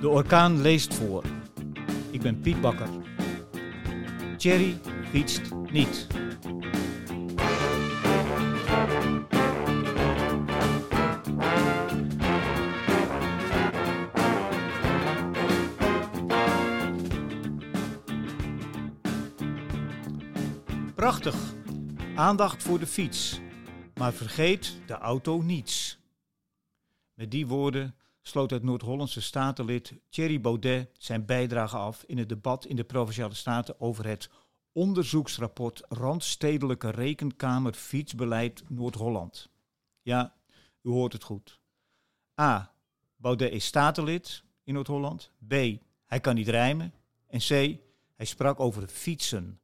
De orkaan leest voor. Ik ben Piet Bakker. Thierry fietst niet. Prachtig. Aandacht voor de fiets. Maar vergeet de auto niets. Met die woorden sloot het Noord-Hollandse statenlid Thierry Baudet zijn bijdrage af in het debat in de Provinciale Staten over het onderzoeksrapport Randstedelijke Rekenkamer Fietsbeleid Noord-Holland. Ja, u hoort het goed. A. Baudet is statenlid in Noord-Holland. B. Hij kan niet rijmen. En C. Hij sprak over fietsen.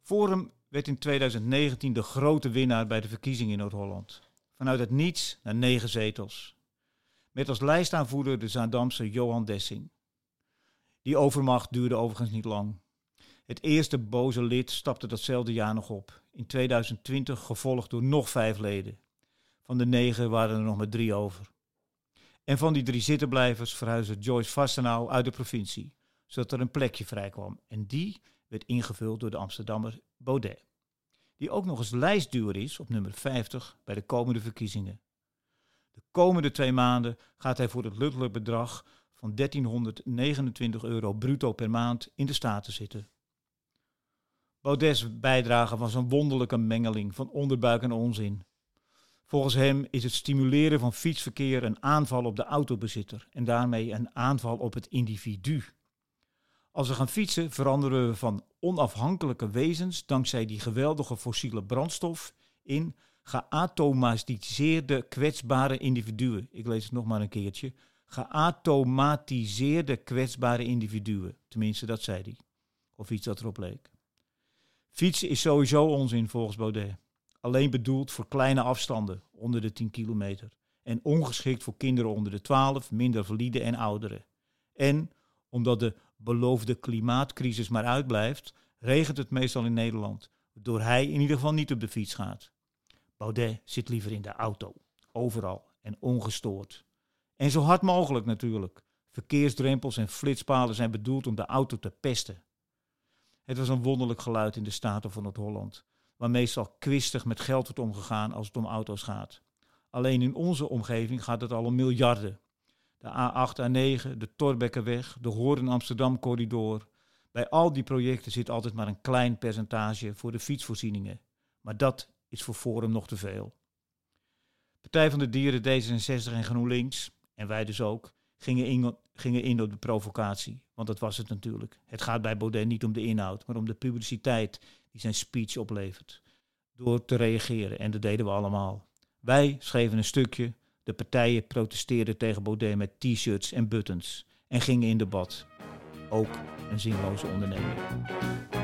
Forum werd in 2019 de grote winnaar bij de verkiezingen in Noord-Holland. Vanuit het niets naar negen zetels. Met als lijstaanvoerder de Zaandamse Johan Dessing. Die overmacht duurde overigens niet lang. Het eerste boze lid stapte datzelfde jaar nog op. In 2020 gevolgd door nog vijf leden. Van de negen waren er nog maar drie over. En van die drie zittenblijvers verhuisde Joyce Vastenau uit de provincie, zodat er een plekje vrijkwam. En die werd ingevuld door de Amsterdammer Baudet. Die ook nog eens lijstduur is op nummer 50 bij de komende verkiezingen. De komende twee maanden gaat hij voor het luttelijk bedrag van 1329 euro bruto per maand in de Staten zitten. Baudet's bijdrage was een wonderlijke mengeling van onderbuik en onzin. Volgens hem is het stimuleren van fietsverkeer een aanval op de autobezitter en daarmee een aanval op het individu. Als we gaan fietsen veranderen we van onafhankelijke wezens dankzij die geweldige fossiele brandstof in geautomatiseerde kwetsbare individuen. Ik lees het nog maar een keertje. Geautomatiseerde kwetsbare individuen. Tenminste, dat zei hij. Of iets dat erop leek. Fietsen is sowieso onzin volgens Baudet. Alleen bedoeld voor kleine afstanden, onder de 10 kilometer. En ongeschikt voor kinderen onder de 12, minder valide en ouderen. En omdat de beloofde klimaatcrisis maar uitblijft, regent het meestal in Nederland. Waardoor hij in ieder geval niet op de fiets gaat. Baudet zit liever in de auto, overal en ongestoord. En zo hard mogelijk natuurlijk. Verkeersdrempels en flitspalen zijn bedoeld om de auto te pesten. Het was een wonderlijk geluid in de Staten van Noord-Holland, waar meestal kwistig met geld wordt omgegaan als het om auto's gaat. Alleen in onze omgeving gaat het al om miljarden. De A8, A9, de Torbekkenweg, de Hoorn-Amsterdam-corridor. Bij al die projecten zit altijd maar een klein percentage voor de fietsvoorzieningen. Maar dat is voor Forum nog te veel. Partij van de Dieren, D66 en GroenLinks, en wij dus ook, gingen in, gingen in op de provocatie. Want dat was het natuurlijk. Het gaat bij Baudet niet om de inhoud, maar om de publiciteit die zijn speech oplevert. Door te reageren, en dat deden we allemaal. Wij schreven een stukje, de partijen protesteerden tegen Baudet met t-shirts en buttons en gingen in debat. Ook een zinloze onderneming.